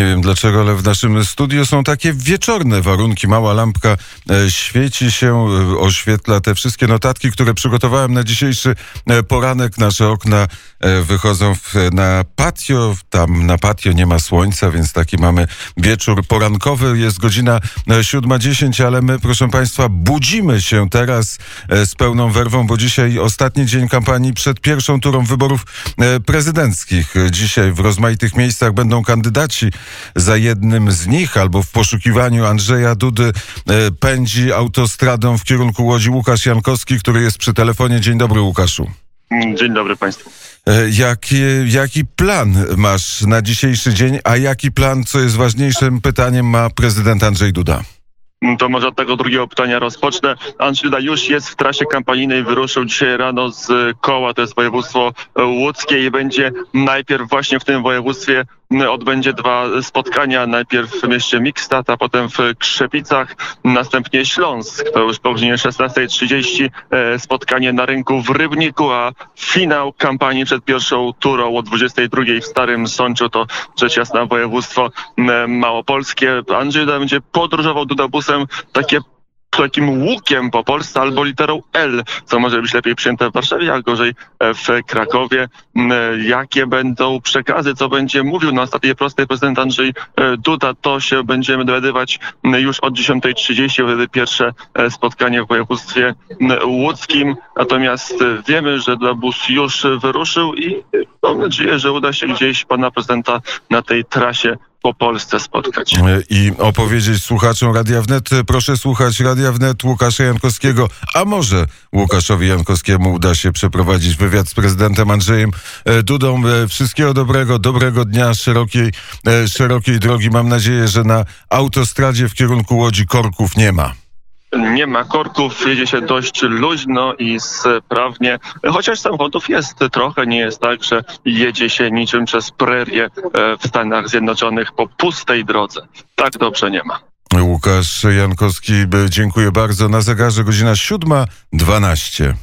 Nie wiem dlaczego, ale w naszym studiu są takie wieczorne warunki. Mała lampka e, świeci się, e, oświetla te wszystkie notatki, które przygotowałem na dzisiejszy e, poranek. Nasze okna wychodzą na patio. Tam na patio nie ma słońca, więc taki mamy wieczór porankowy. Jest godzina e, 7.10, ale my, proszę Państwa, budzimy się teraz z pełną werwą, bo dzisiaj ostatni dzień kampanii przed pierwszą turą wyborów prezydenckich. Dzisiaj w rozmaitych miejscach będą kandydaci. Za jednym z nich, albo w poszukiwaniu Andrzeja Dudy, e, pędzi autostradą w kierunku Łodzi Łukasz Jankowski, który jest przy telefonie. Dzień dobry, Łukaszu. Dzień dobry Państwu. E, Jaki, jaki plan masz na dzisiejszy dzień, a jaki plan, co jest ważniejszym pytaniem, ma prezydent Andrzej Duda? To może od tego drugiego pytania rozpocznę. Andrzej Duda już jest w trasie kampanijnej, wyruszył dzisiaj rano z koła, to jest województwo łódzkie i będzie najpierw właśnie w tym województwie odbędzie dwa spotkania, najpierw w mieście Mikstad, a potem w Krzepicach, następnie Śląsk, to już po godzinie 16.30 e, spotkanie na rynku w Rybniku, a finał kampanii przed pierwszą turą o 22.00 w Starym Sączu. To rzecz jasna województwo e, małopolskie. Andrzej Duda będzie podróżował Dudabusem takie takim łukiem po Polsce albo literą L, co może być lepiej przyjęte w Warszawie, a gorzej e, w Krakowie. M, Jakie będą przekazy, co będzie mówił na ostatniej prostej prezydent Andrzej e, Duda, to się będziemy dowiadywać m, już od 10.30, wtedy pierwsze e, spotkanie w województwie m, łódzkim. Natomiast e, wiemy, że Dudabus już wyruszył i e, mam nadzieję, że uda się gdzieś pana prezydenta na tej trasie po Polsce spotkać. E, I opowiedzieć słuchaczom Radia Wnet, e, proszę słuchać Radia Wnet Łukasza Jankowskiego, a może Łukaszowi Jankowskiemu uda się przeprowadzić wywiad z prezydentem Andrzejem e, Dudą. Wszystkiego dobrego, dobrego dnia, szerokiej, szerokiej drogi. Mam nadzieję, że na autostradzie w kierunku Łodzi korków nie ma. Nie ma korków, jedzie się dość luźno i sprawnie, chociaż samochodów jest trochę, nie jest tak, że jedzie się niczym przez prerię e, w Stanach Zjednoczonych po pustej drodze. Tak dobrze nie ma. Łukasz Jankowski, e, dziękuję bardzo. Na zegarze godzina 7.12.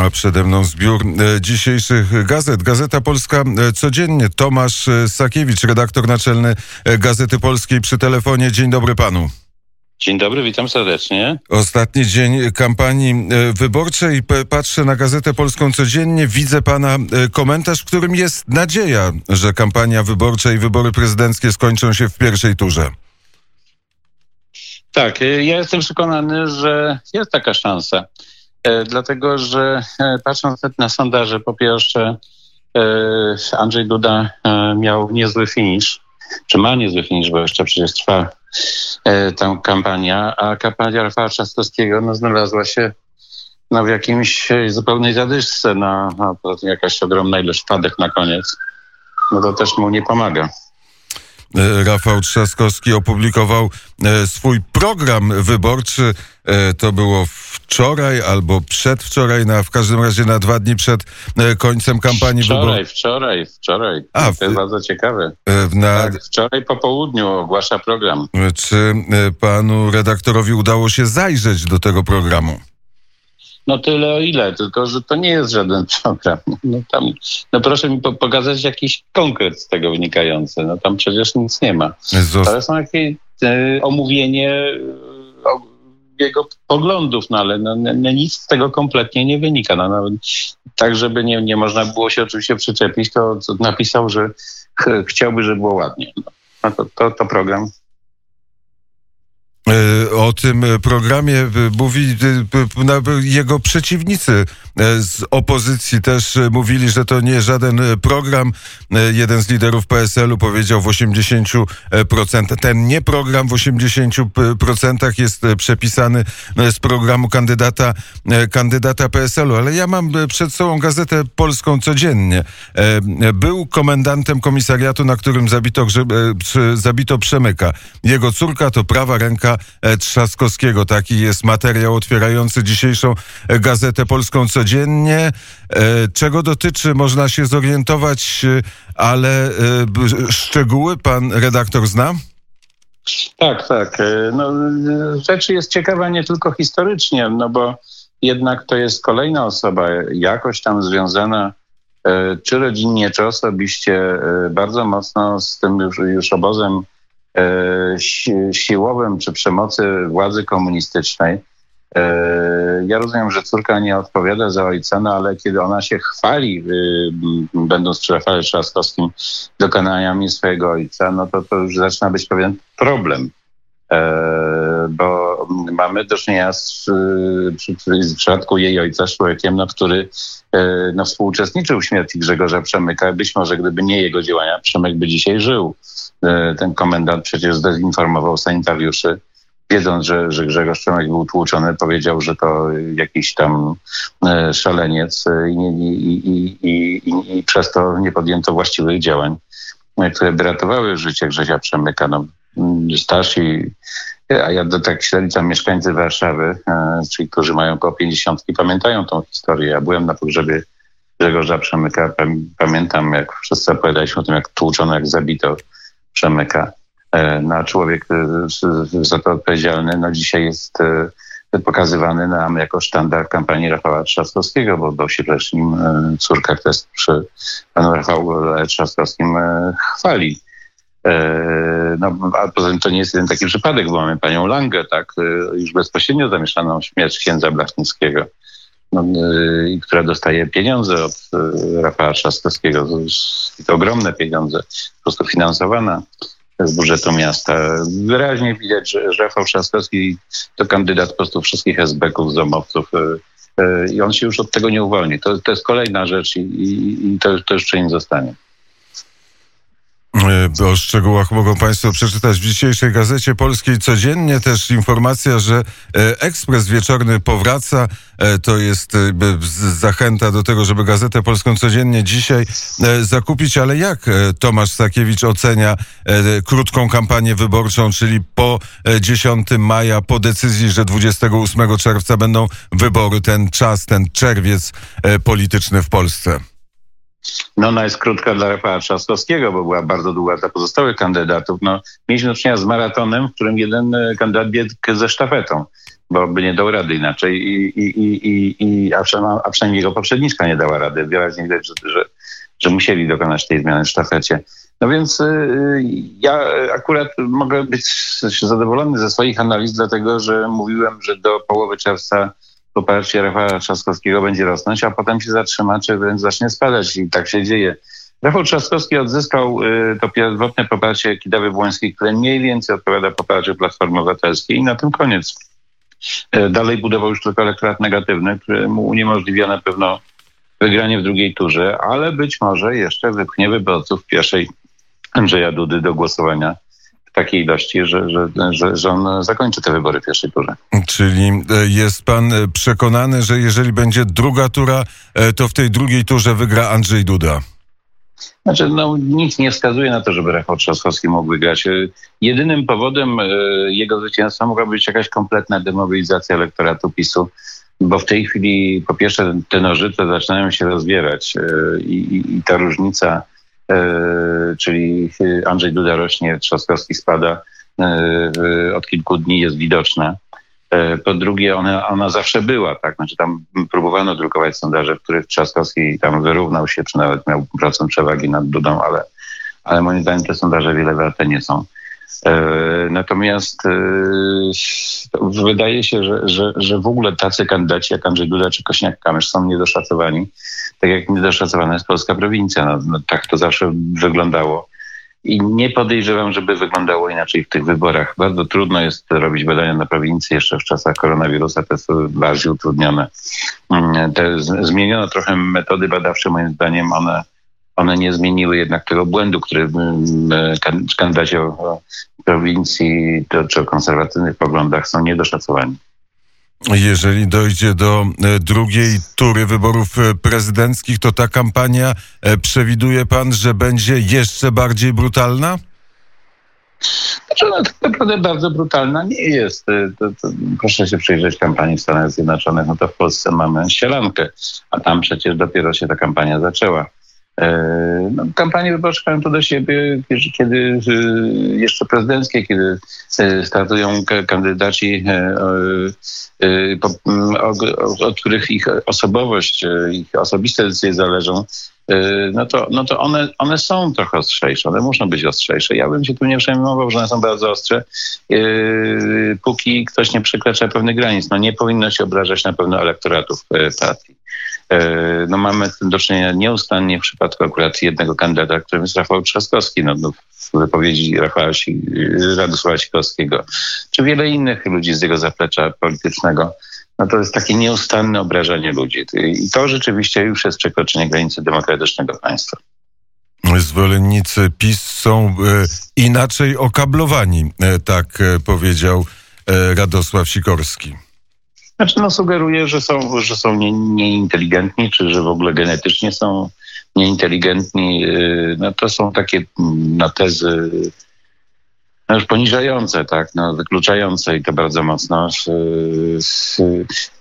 A przede mną zbiór e, dzisiejszych gazet. Gazeta Polska e, codziennie. Tomasz e, Sakiewicz, redaktor naczelny Gazety Polskiej przy telefonie. Dzień dobry panu. Dzień dobry, witam serdecznie. Ostatni dzień kampanii wyborczej. Patrzę na Gazetę Polską codziennie. Widzę pana komentarz, w którym jest nadzieja, że kampania wyborcza i wybory prezydenckie skończą się w pierwszej turze. Tak, ja jestem przekonany, że jest taka szansa. E, Dlatego, że e, patrząc na sondaże, po pierwsze, e, Andrzej Duda miał niezły finisz, czy ma niezły finisz, bo jeszcze przecież trwa ta kampania, a kampania Rafała Trzaskowskiego no, znalazła się no, w jakimś zupełnej zadyszce, no, a poza tym jakaś ogromna ilość wpadek na koniec. No to też mu nie pomaga. E, Rafał Trzaskowski opublikował e, swój program wyborczy. E, To było wczoraj albo przedwczoraj, na, w każdym razie na dwa dni przed końcem kampanii Wczoraj, wyborczej. wczoraj, wczoraj. A, to jest bardzo ciekawe. Na, Tak, wczoraj po południu ogłasza program. Czy panu redaktorowi udało się zajrzeć do tego programu? No tyle o ile, tylko że to nie jest żaden program. No, tam, no proszę mi po, pokazać jakiś konkret z tego wynikający. No tam przecież nic nie ma. Ale są jakieś e, omówienie e, jego poglądów, no ale no, no, no, nic z tego kompletnie nie wynika. No, nawet tak, żeby nie, nie można było się oczywiście przyczepić, to, to napisał, że ch, chciałby, żeby było ładnie. No, no to, to, to program. E, O tym programie e, mówi e, jego przeciwnicy z opozycji też mówili, że to nie żaden program. Jeden z liderów PSL-u powiedział w 80%. Ten nie program w 80% jest przepisany z programu kandydata, kandydata PSL-u. Ale ja mam przed sobą gazetę polską codziennie. Był komendantem komisariatu, na którym zabito, zabito Przemyka. Jego córka to prawa ręka Trzaskowskiego. Taki jest materiał otwierający dzisiejszą e, Gazetę Polską codziennie. E, czego dotyczy, można się zorientować, ale szczegóły pan redaktor zna? Tak, tak. No, rzecz jest ciekawa nie tylko historycznie, no bo jednak to jest kolejna osoba jakoś tam związana E, czy rodzinnie, czy osobiście e, bardzo mocno z tym już, już obozem e, siłowym czy przemocy władzy komunistycznej. Ja rozumiem, że córka nie odpowiada za ojca, no ale kiedy ona się chwali, będąc przy Rafale Trzaskowskim, dokonaniami swojego ojca, no to to już zaczyna być pewien problem. Bo mamy do czynienia z, w przypadku jej ojca człowiekiem, no, który E, no, współuczestniczył w śmierci Grzegorza Przemyka. Być może gdyby nie jego działania, Przemyk by dzisiaj żył. E, ten komendant przecież zdezinformował sanitariuszy, wiedząc, że, że Grzegorz Przemyk był tłuczony, powiedział, że to jakiś tam e, szaleniec i, i, i, i, i przez to nie podjęto właściwych działań, które by ratowały życie Grzegorza Przemyka. No, starsi a ja do tak średnicam mieszkańcy Warszawy, e, czyli którzy mają około 50, pamiętają tą historię. Ja byłem na pogrzebie Grzegorza Przemyka. Pamiętam, jak wszyscy opowiadaliśmy o tym, jak tłuczono, jak zabito Przemyka. E, no, a człowiek e, za to odpowiedzialny, no dzisiaj jest pokazywany nam jako sztandar kampanii Rafała Trzaskowskiego, bo do się nim córka, która jest przy panu Rafał Trzaskowskim, chwali. E, no, a poza tym to nie jest jeden taki przypadek, bo mamy panią Langę, tak, e, już bezpośrednio zamieszaną w śmierć księdza Blachnickiego, no, e, która dostaje pieniądze od Rafała Trzaskowskiego, to ogromne pieniądze, po prostu finansowana z budżetu miasta. Wyraźnie widać, że, Rafał Trzaskowski to kandydat po prostu wszystkich SB-ków, zomowców i on się już od tego nie uwolni. To, to jest kolejna rzecz i, i, i to, to jeszcze nie zostanie. E, o szczegółach mogą Państwo przeczytać w dzisiejszej Gazecie Polskiej codziennie. Też informacja, że e, ekspres wieczorny powraca. E, to jest zachęta do tego, żeby Gazetę Polską codziennie dzisiaj zakupić. Ale jak Tomasz Sakiewicz ocenia krótką kampanię wyborczą, czyli po 10 maja, po decyzji, że 28 czerwca będą wybory, ten czas, ten czerwiec polityczny w Polsce? No ona jest krótka dla Rafała Trzaskowskiego, bo była bardzo długa dla pozostałych kandydatów. No, mieliśmy do czynienia z maratonem, w którym jeden e, kandydat biegł ze sztafetą, bo by nie dał rady inaczej, i, i, i, i, a, przynajmniej, a przynajmniej jego poprzedniczka nie dała rady. Wyraźnie widać, że, że, że musieli dokonać tej zmiany w sztafecie. No więc y, ja akurat mogę być zadowolony ze swoich analiz, dlatego że mówiłem, że do połowy czerwca poparcie Rafała Trzaskowskiego będzie rosnąć, a potem się zatrzyma, czy wręcz zacznie spadać i tak się dzieje. Rafał Trzaskowski odzyskał y, to pierwotne poparcie Kidawy Błońskiej, które mniej więcej odpowiada poparciu Platformy Obywatelskiej i na tym koniec. Y, dalej budował już tylko elektorat negatywny, który mu uniemożliwia na pewno wygranie w drugiej turze, ale być może jeszcze wypchnie wyborców pierwszej Andrzeja Dudy do głosowania takiej ilości, że, że, że, że on zakończy te wybory w pierwszej turze. Czyli e, jest pan e, przekonany, że jeżeli będzie druga tura, e, to w tej drugiej turze wygra Andrzej Duda? Znaczy, no, nic nie wskazuje na to, żeby Rafał Trzaskowski mógł wygrać. Jedynym powodem jego zwycięstwa mogła być jakaś kompletna demobilizacja elektoratu PiSu, bo w tej chwili po pierwsze te nożyce zaczynają się rozbierać i, i, ta różnica czyli Andrzej Duda rośnie, Trzaskowski spada, e, od kilku dni jest widoczna. E, po drugie, ona, ona zawsze była, tak? Znaczy tam próbowano drukować sondaże, w których Trzaskowski tam wyrównał się, czy nawet miał procent przewagi nad Dudą, ale, ale moim zdaniem te sondaże wiele warte nie są. Natomiast wydaje się, że, że, że w ogóle tacy kandydaci jak Andrzej Duda czy Kośniak-Kamysz są niedoszacowani tak jak niedoszacowana jest polska prowincja. No, no, tak to zawsze wyglądało. I nie podejrzewam, żeby wyglądało inaczej w tych wyborach. Bardzo trudno jest robić badania na prowincji jeszcze w czasach koronawirusa, to jest bardziej utrudnione. Mm, te zmieniono trochę metody badawcze, moim zdaniem one, one nie zmieniły jednak tego błędu, który mm, kandydaci o prowincji czy o konserwatywnych poglądach są niedoszacowani. Jeżeli dojdzie do e, drugiej tury wyborów e, prezydenckich, to ta kampania e, przewiduje pan, że będzie jeszcze bardziej brutalna? Znaczy, ona tak naprawdę bardzo brutalna nie jest. To, to, proszę się przyjrzeć kampanii w Stanach Zjednoczonych, no to w Polsce mamy sielankę, a tam przecież dopiero się ta kampania zaczęła. E, no, kampanie wyborcze mają to do siebie, kiedy jeszcze prezydenckie, kiedy e, startują kandydaci, e, od których ich osobowość, ich osobiste decyzje zależą, no to, no to one, one są trochę ostrzejsze, one muszą być ostrzejsze. Ja bym się tu nie przejmował, że one są bardzo ostre, póki ktoś nie przekracza pewnych granic. No nie powinno się obrażać na pewno elektoratów partii. E, no mamy do czynienia nieustannie w przypadku akurat jednego kandydata, którym jest Rafał Trzaskowski, no, no w wypowiedzi Rafała Radosława Sikorskiego, czy wiele innych ludzi z jego zaplecza politycznego, no to jest takie nieustanne obrażanie ludzi. I to rzeczywiście już jest przekroczenie granicy demokratycznego państwa. Zwolennicy PiS są e, inaczej okablowani, e, tak e, powiedział e, Radosław Sikorski. Znaczy, no sugeruje, że są, że są nie, nieinteligentni, czy że w ogóle genetycznie są nieinteligentni. Y, no to są takie mm, na tezy no już poniżające, tak, no, wykluczające i to bardzo mocno.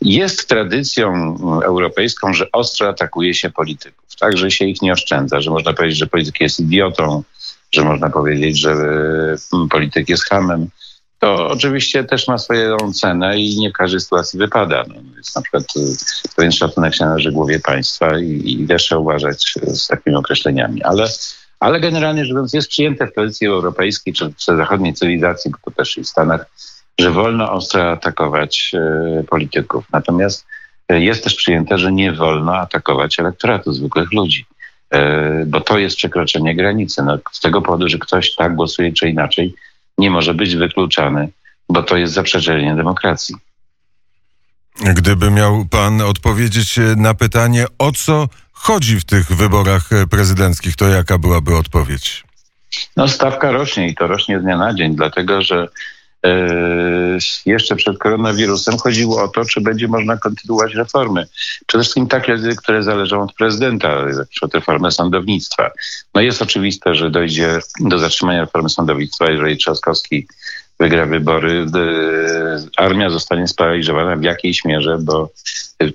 Jest tradycją europejską, że ostro atakuje się polityków, tak, że się ich nie oszczędza, że można powiedzieć, że polityk jest idiotą, że można powiedzieć, że y, polityk jest hamem to oczywiście też ma swoją cenę i nie w każdej sytuacji wypada. No, jest na przykład y, pewien szacunek się należy głowie państwa i, i też trzeba uważać z takimi określeniami. Ale, ale generalnie rzecz biorąc jest przyjęte w tradycji europejskiej czy w zachodniej cywilizacji, bo to też i w Stanach, że wolno ostro atakować y, polityków. Natomiast y, jest też przyjęte, że nie wolno atakować elektoratu zwykłych ludzi bo to jest przekroczenie granicy. No, z tego powodu, że ktoś tak głosuje czy inaczej, nie może być wykluczany, bo to jest zaprzeczenie demokracji. Gdyby miał pan odpowiedzieć na pytanie, o co chodzi w tych wyborach prezydenckich, to jaka byłaby odpowiedź? No, stawka rośnie i to rośnie z dnia na dzień, dlatego że e, jeszcze przed koronawirusem chodziło o to, czy będzie można kontynuować reformy. Przede wszystkim takie, które zależą od prezydenta, od reformy sądownictwa. No jest oczywiste, że dojdzie do zatrzymania reformy sądownictwa, jeżeli Trzaskowski wygra wybory, armia zostanie sparaliżowana w jakiejś mierze, bo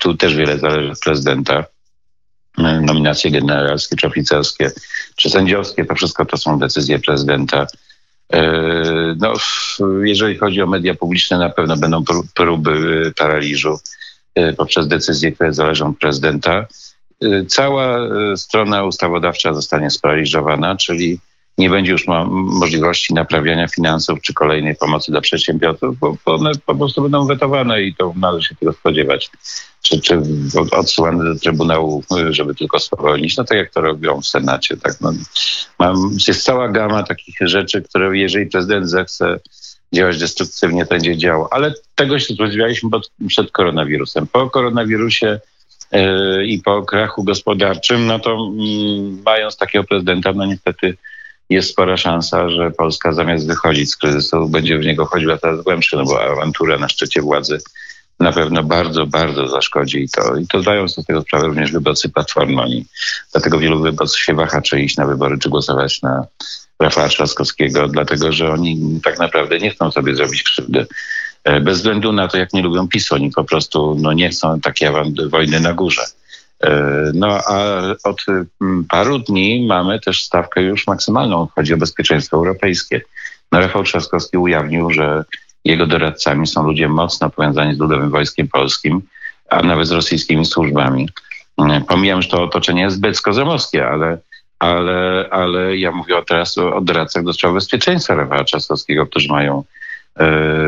tu też wiele zależy od prezydenta. Nominacje generalskie czy oficerskie, czy sędziowskie, to wszystko to są decyzje prezydenta. E, no, jeżeli chodzi o media publiczne, na pewno będą próby paraliżu e, poprzez decyzje, które zależą od prezydenta. E, cała strona ustawodawcza zostanie sparaliżowana, czyli nie będzie już możliwości naprawiania finansów czy kolejnej pomocy dla przedsiębiorców, bo one po prostu będą wetowane i to należy się tego spodziewać. Czy, czy odsyłane do Trybunału, żeby tylko spowolnić, no tak jak to robią w Senacie. Tak? No, mam, jest cała gama takich rzeczy, które jeżeli prezydent zechce działać destruktywnie, to będzie działał. Ale tego się spodziewaliśmy przed koronawirusem. Po koronawirusie yy, i po krachu gospodarczym, no to yy, mając takiego prezydenta, no niestety jest spora szansa, że Polska zamiast wychodzić z kryzysu, będzie w niego chodziła coraz głębsze, no bo awantura na szczycie władzy na pewno bardzo, bardzo zaszkodzi i to, i to zdają sobie z tego sprawę również wyborcy Platformy. Oni, dlatego wielu wyborców się waha, czy iść na wybory, czy głosować na Rafała Trzaskowskiego, dlatego że oni tak naprawdę nie chcą sobie zrobić krzywdy. E, bez względu na to, jak nie lubią PiSu, oni po prostu no, nie chcą takiej wojny na górze. E, no a od mm, paru dni mamy też stawkę już maksymalną, chodzi o bezpieczeństwo europejskie. No Rafał Trzaskowski ujawnił, że jego doradcami są ludzie mocno powiązani z Ludowym Wojskiem Polskim, a nawet z rosyjskimi służbami. E, pomijam, że to otoczenie jest zbyt ale, ale, ale ja mówię teraz o, doradcach do spraw bezpieczeństwa Rafała Trzaskowskiego, którzy mają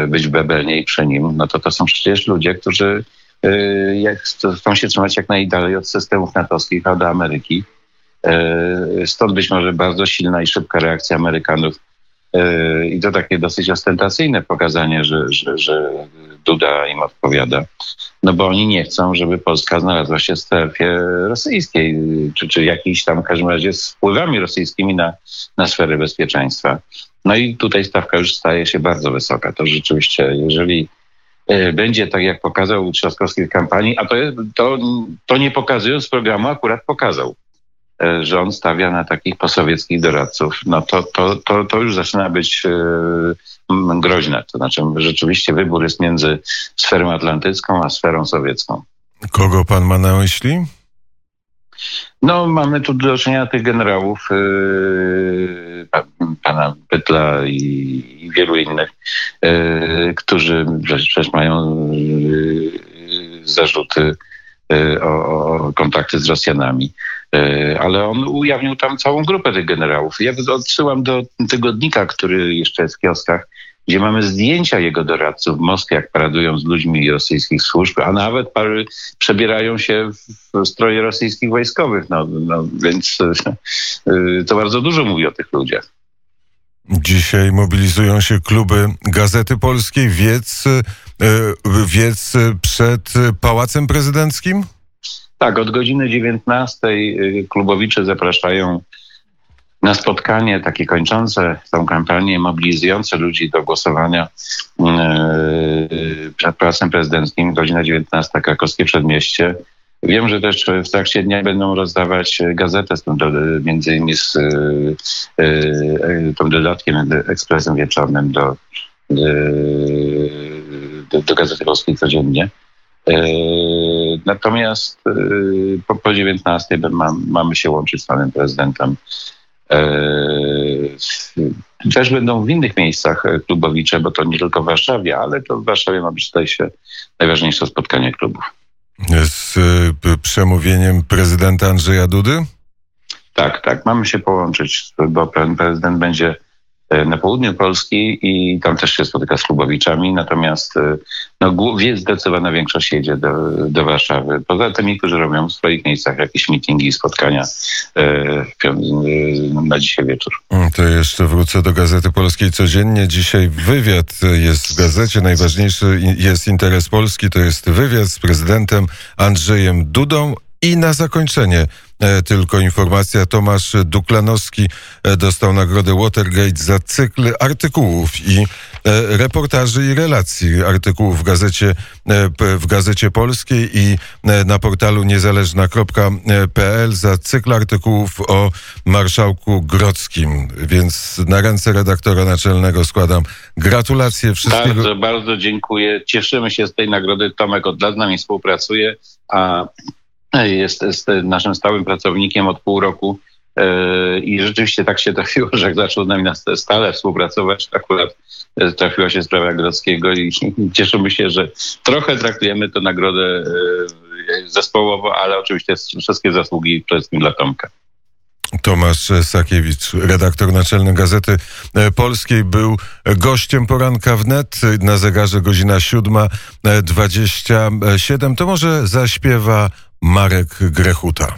y, być w Bebelnie i przy nim. No to to są przecież ludzie, którzy Y, chcą się trzymać jak najdalej od systemów natowskich, a do Ameryki. Y, stąd być może bardzo silna i szybka reakcja Amerykanów i to takie dosyć ostentacyjne pokazanie, że, że, że Duda im odpowiada. No bo oni nie chcą, żeby Polska znalazła się w strefie rosyjskiej, czy, czy jakiejś tam w każdym razie z wpływami rosyjskimi na, na sferę bezpieczeństwa. No i tutaj stawka już staje się bardzo wysoka. To rzeczywiście, jeżeli E, będzie tak, jak pokazał Trzaskowski w kampanii, a to, to, to nie pokazując programu akurat pokazał. E, że on stawia na takich posowieckich doradców, no to, to, to, to już zaczyna być e, groźne. To znaczy rzeczywiście wybór jest między sferą atlantycką a sferą sowiecką. Kogo pan ma na myśli? No, mamy tu do czynienia tych generałów, yy, pana Pytla i, i wielu innych, yy, którzy przecież mają yy, zarzuty o, o, kontakty z Rosjanami. Yy, ale on ujawnił tam całą grupę tych generałów. Ja odsyłam do tygodnika, który jeszcze jest w kioskach, gdzie mamy zdjęcia jego doradców w Moskwie, jak paradują z ludźmi rosyjskich służb, a nawet pary przebierają się w stroje rosyjskich wojskowych. No, no więc y, to bardzo dużo mówi o tych ludziach. Dzisiaj mobilizują się kluby Gazety Polskiej. Wiec, y, wiec przed Pałacem Prezydenckim? Tak, od godziny 19 y, klubowicze zapraszają na spotkanie takie kończące tą kampanię, mobilizujące ludzi do głosowania yy, przed Pałacem Prezydenckim, godzina 19, Krakowskie Przedmieście. Wiem, że też w trakcie dnia będą rozdawać gazetę, z między innymi z yy, tym dodatkiem, ekspresem wieczornym do, do, do Gazety Polskiej codziennie. Natomiast po, po 19 mamy się łączyć z panem prezydentem E, też będą w innych miejscach klubowicze, bo to nie tylko w Warszawie, ale to w Warszawie ma być tutaj się najważniejsze spotkanie klubów. Z e, przemówieniem prezydenta Andrzeja Dudy? Tak, tak. Mamy się połączyć, bo pan prezydent będzie E, na południu Polski i tam też się spotyka z klubowiczami, natomiast e, no, zdecydowana większość jedzie do, do Warszawy. Poza tymi, którzy robią w swoich miejscach jakieś meetingi, spotkania e, na dzisiaj wieczór. Mm, to jeszcze wrócę do Gazety Polskiej codziennie. Dzisiaj wywiad jest w gazecie. Najważniejszy jest interes Polski. To jest wywiad z prezydentem Andrzejem Dudą. I na zakończenie E, tylko informacja. Tomasz Duklanowski e, dostał nagrodę Watergate za cykl artykułów i e, reportaży i relacji artykułów w gazecie, w gazecie polskiej i na portalu niezależna.pl za cykl artykułów o marszałku Grodzkim. Więc na ręce redaktora naczelnego składam gratulacje wszystkiego. Bardzo, bardzo dziękuję. Cieszymy się z tej nagrody. Tomek od lat z nami współpracuje, a jest, jest naszym stałym pracownikiem od pół roku e, i rzeczywiście tak się trafiło, że jak zaczął z nami stale współpracować, akurat e, trafiła się sprawa Grodzkiego i cieszymy się, że trochę traktujemy tę nagrodę e, zespołowo, ale oczywiście wszystkie zasługi przede wszystkim dla Tomka. Tomasz Sakiewicz, redaktor naczelny Gazety Polskiej, był gościem poranka wnet. Na zegarze godzina 7.27. To może zaśpiewa Marek Grechuta.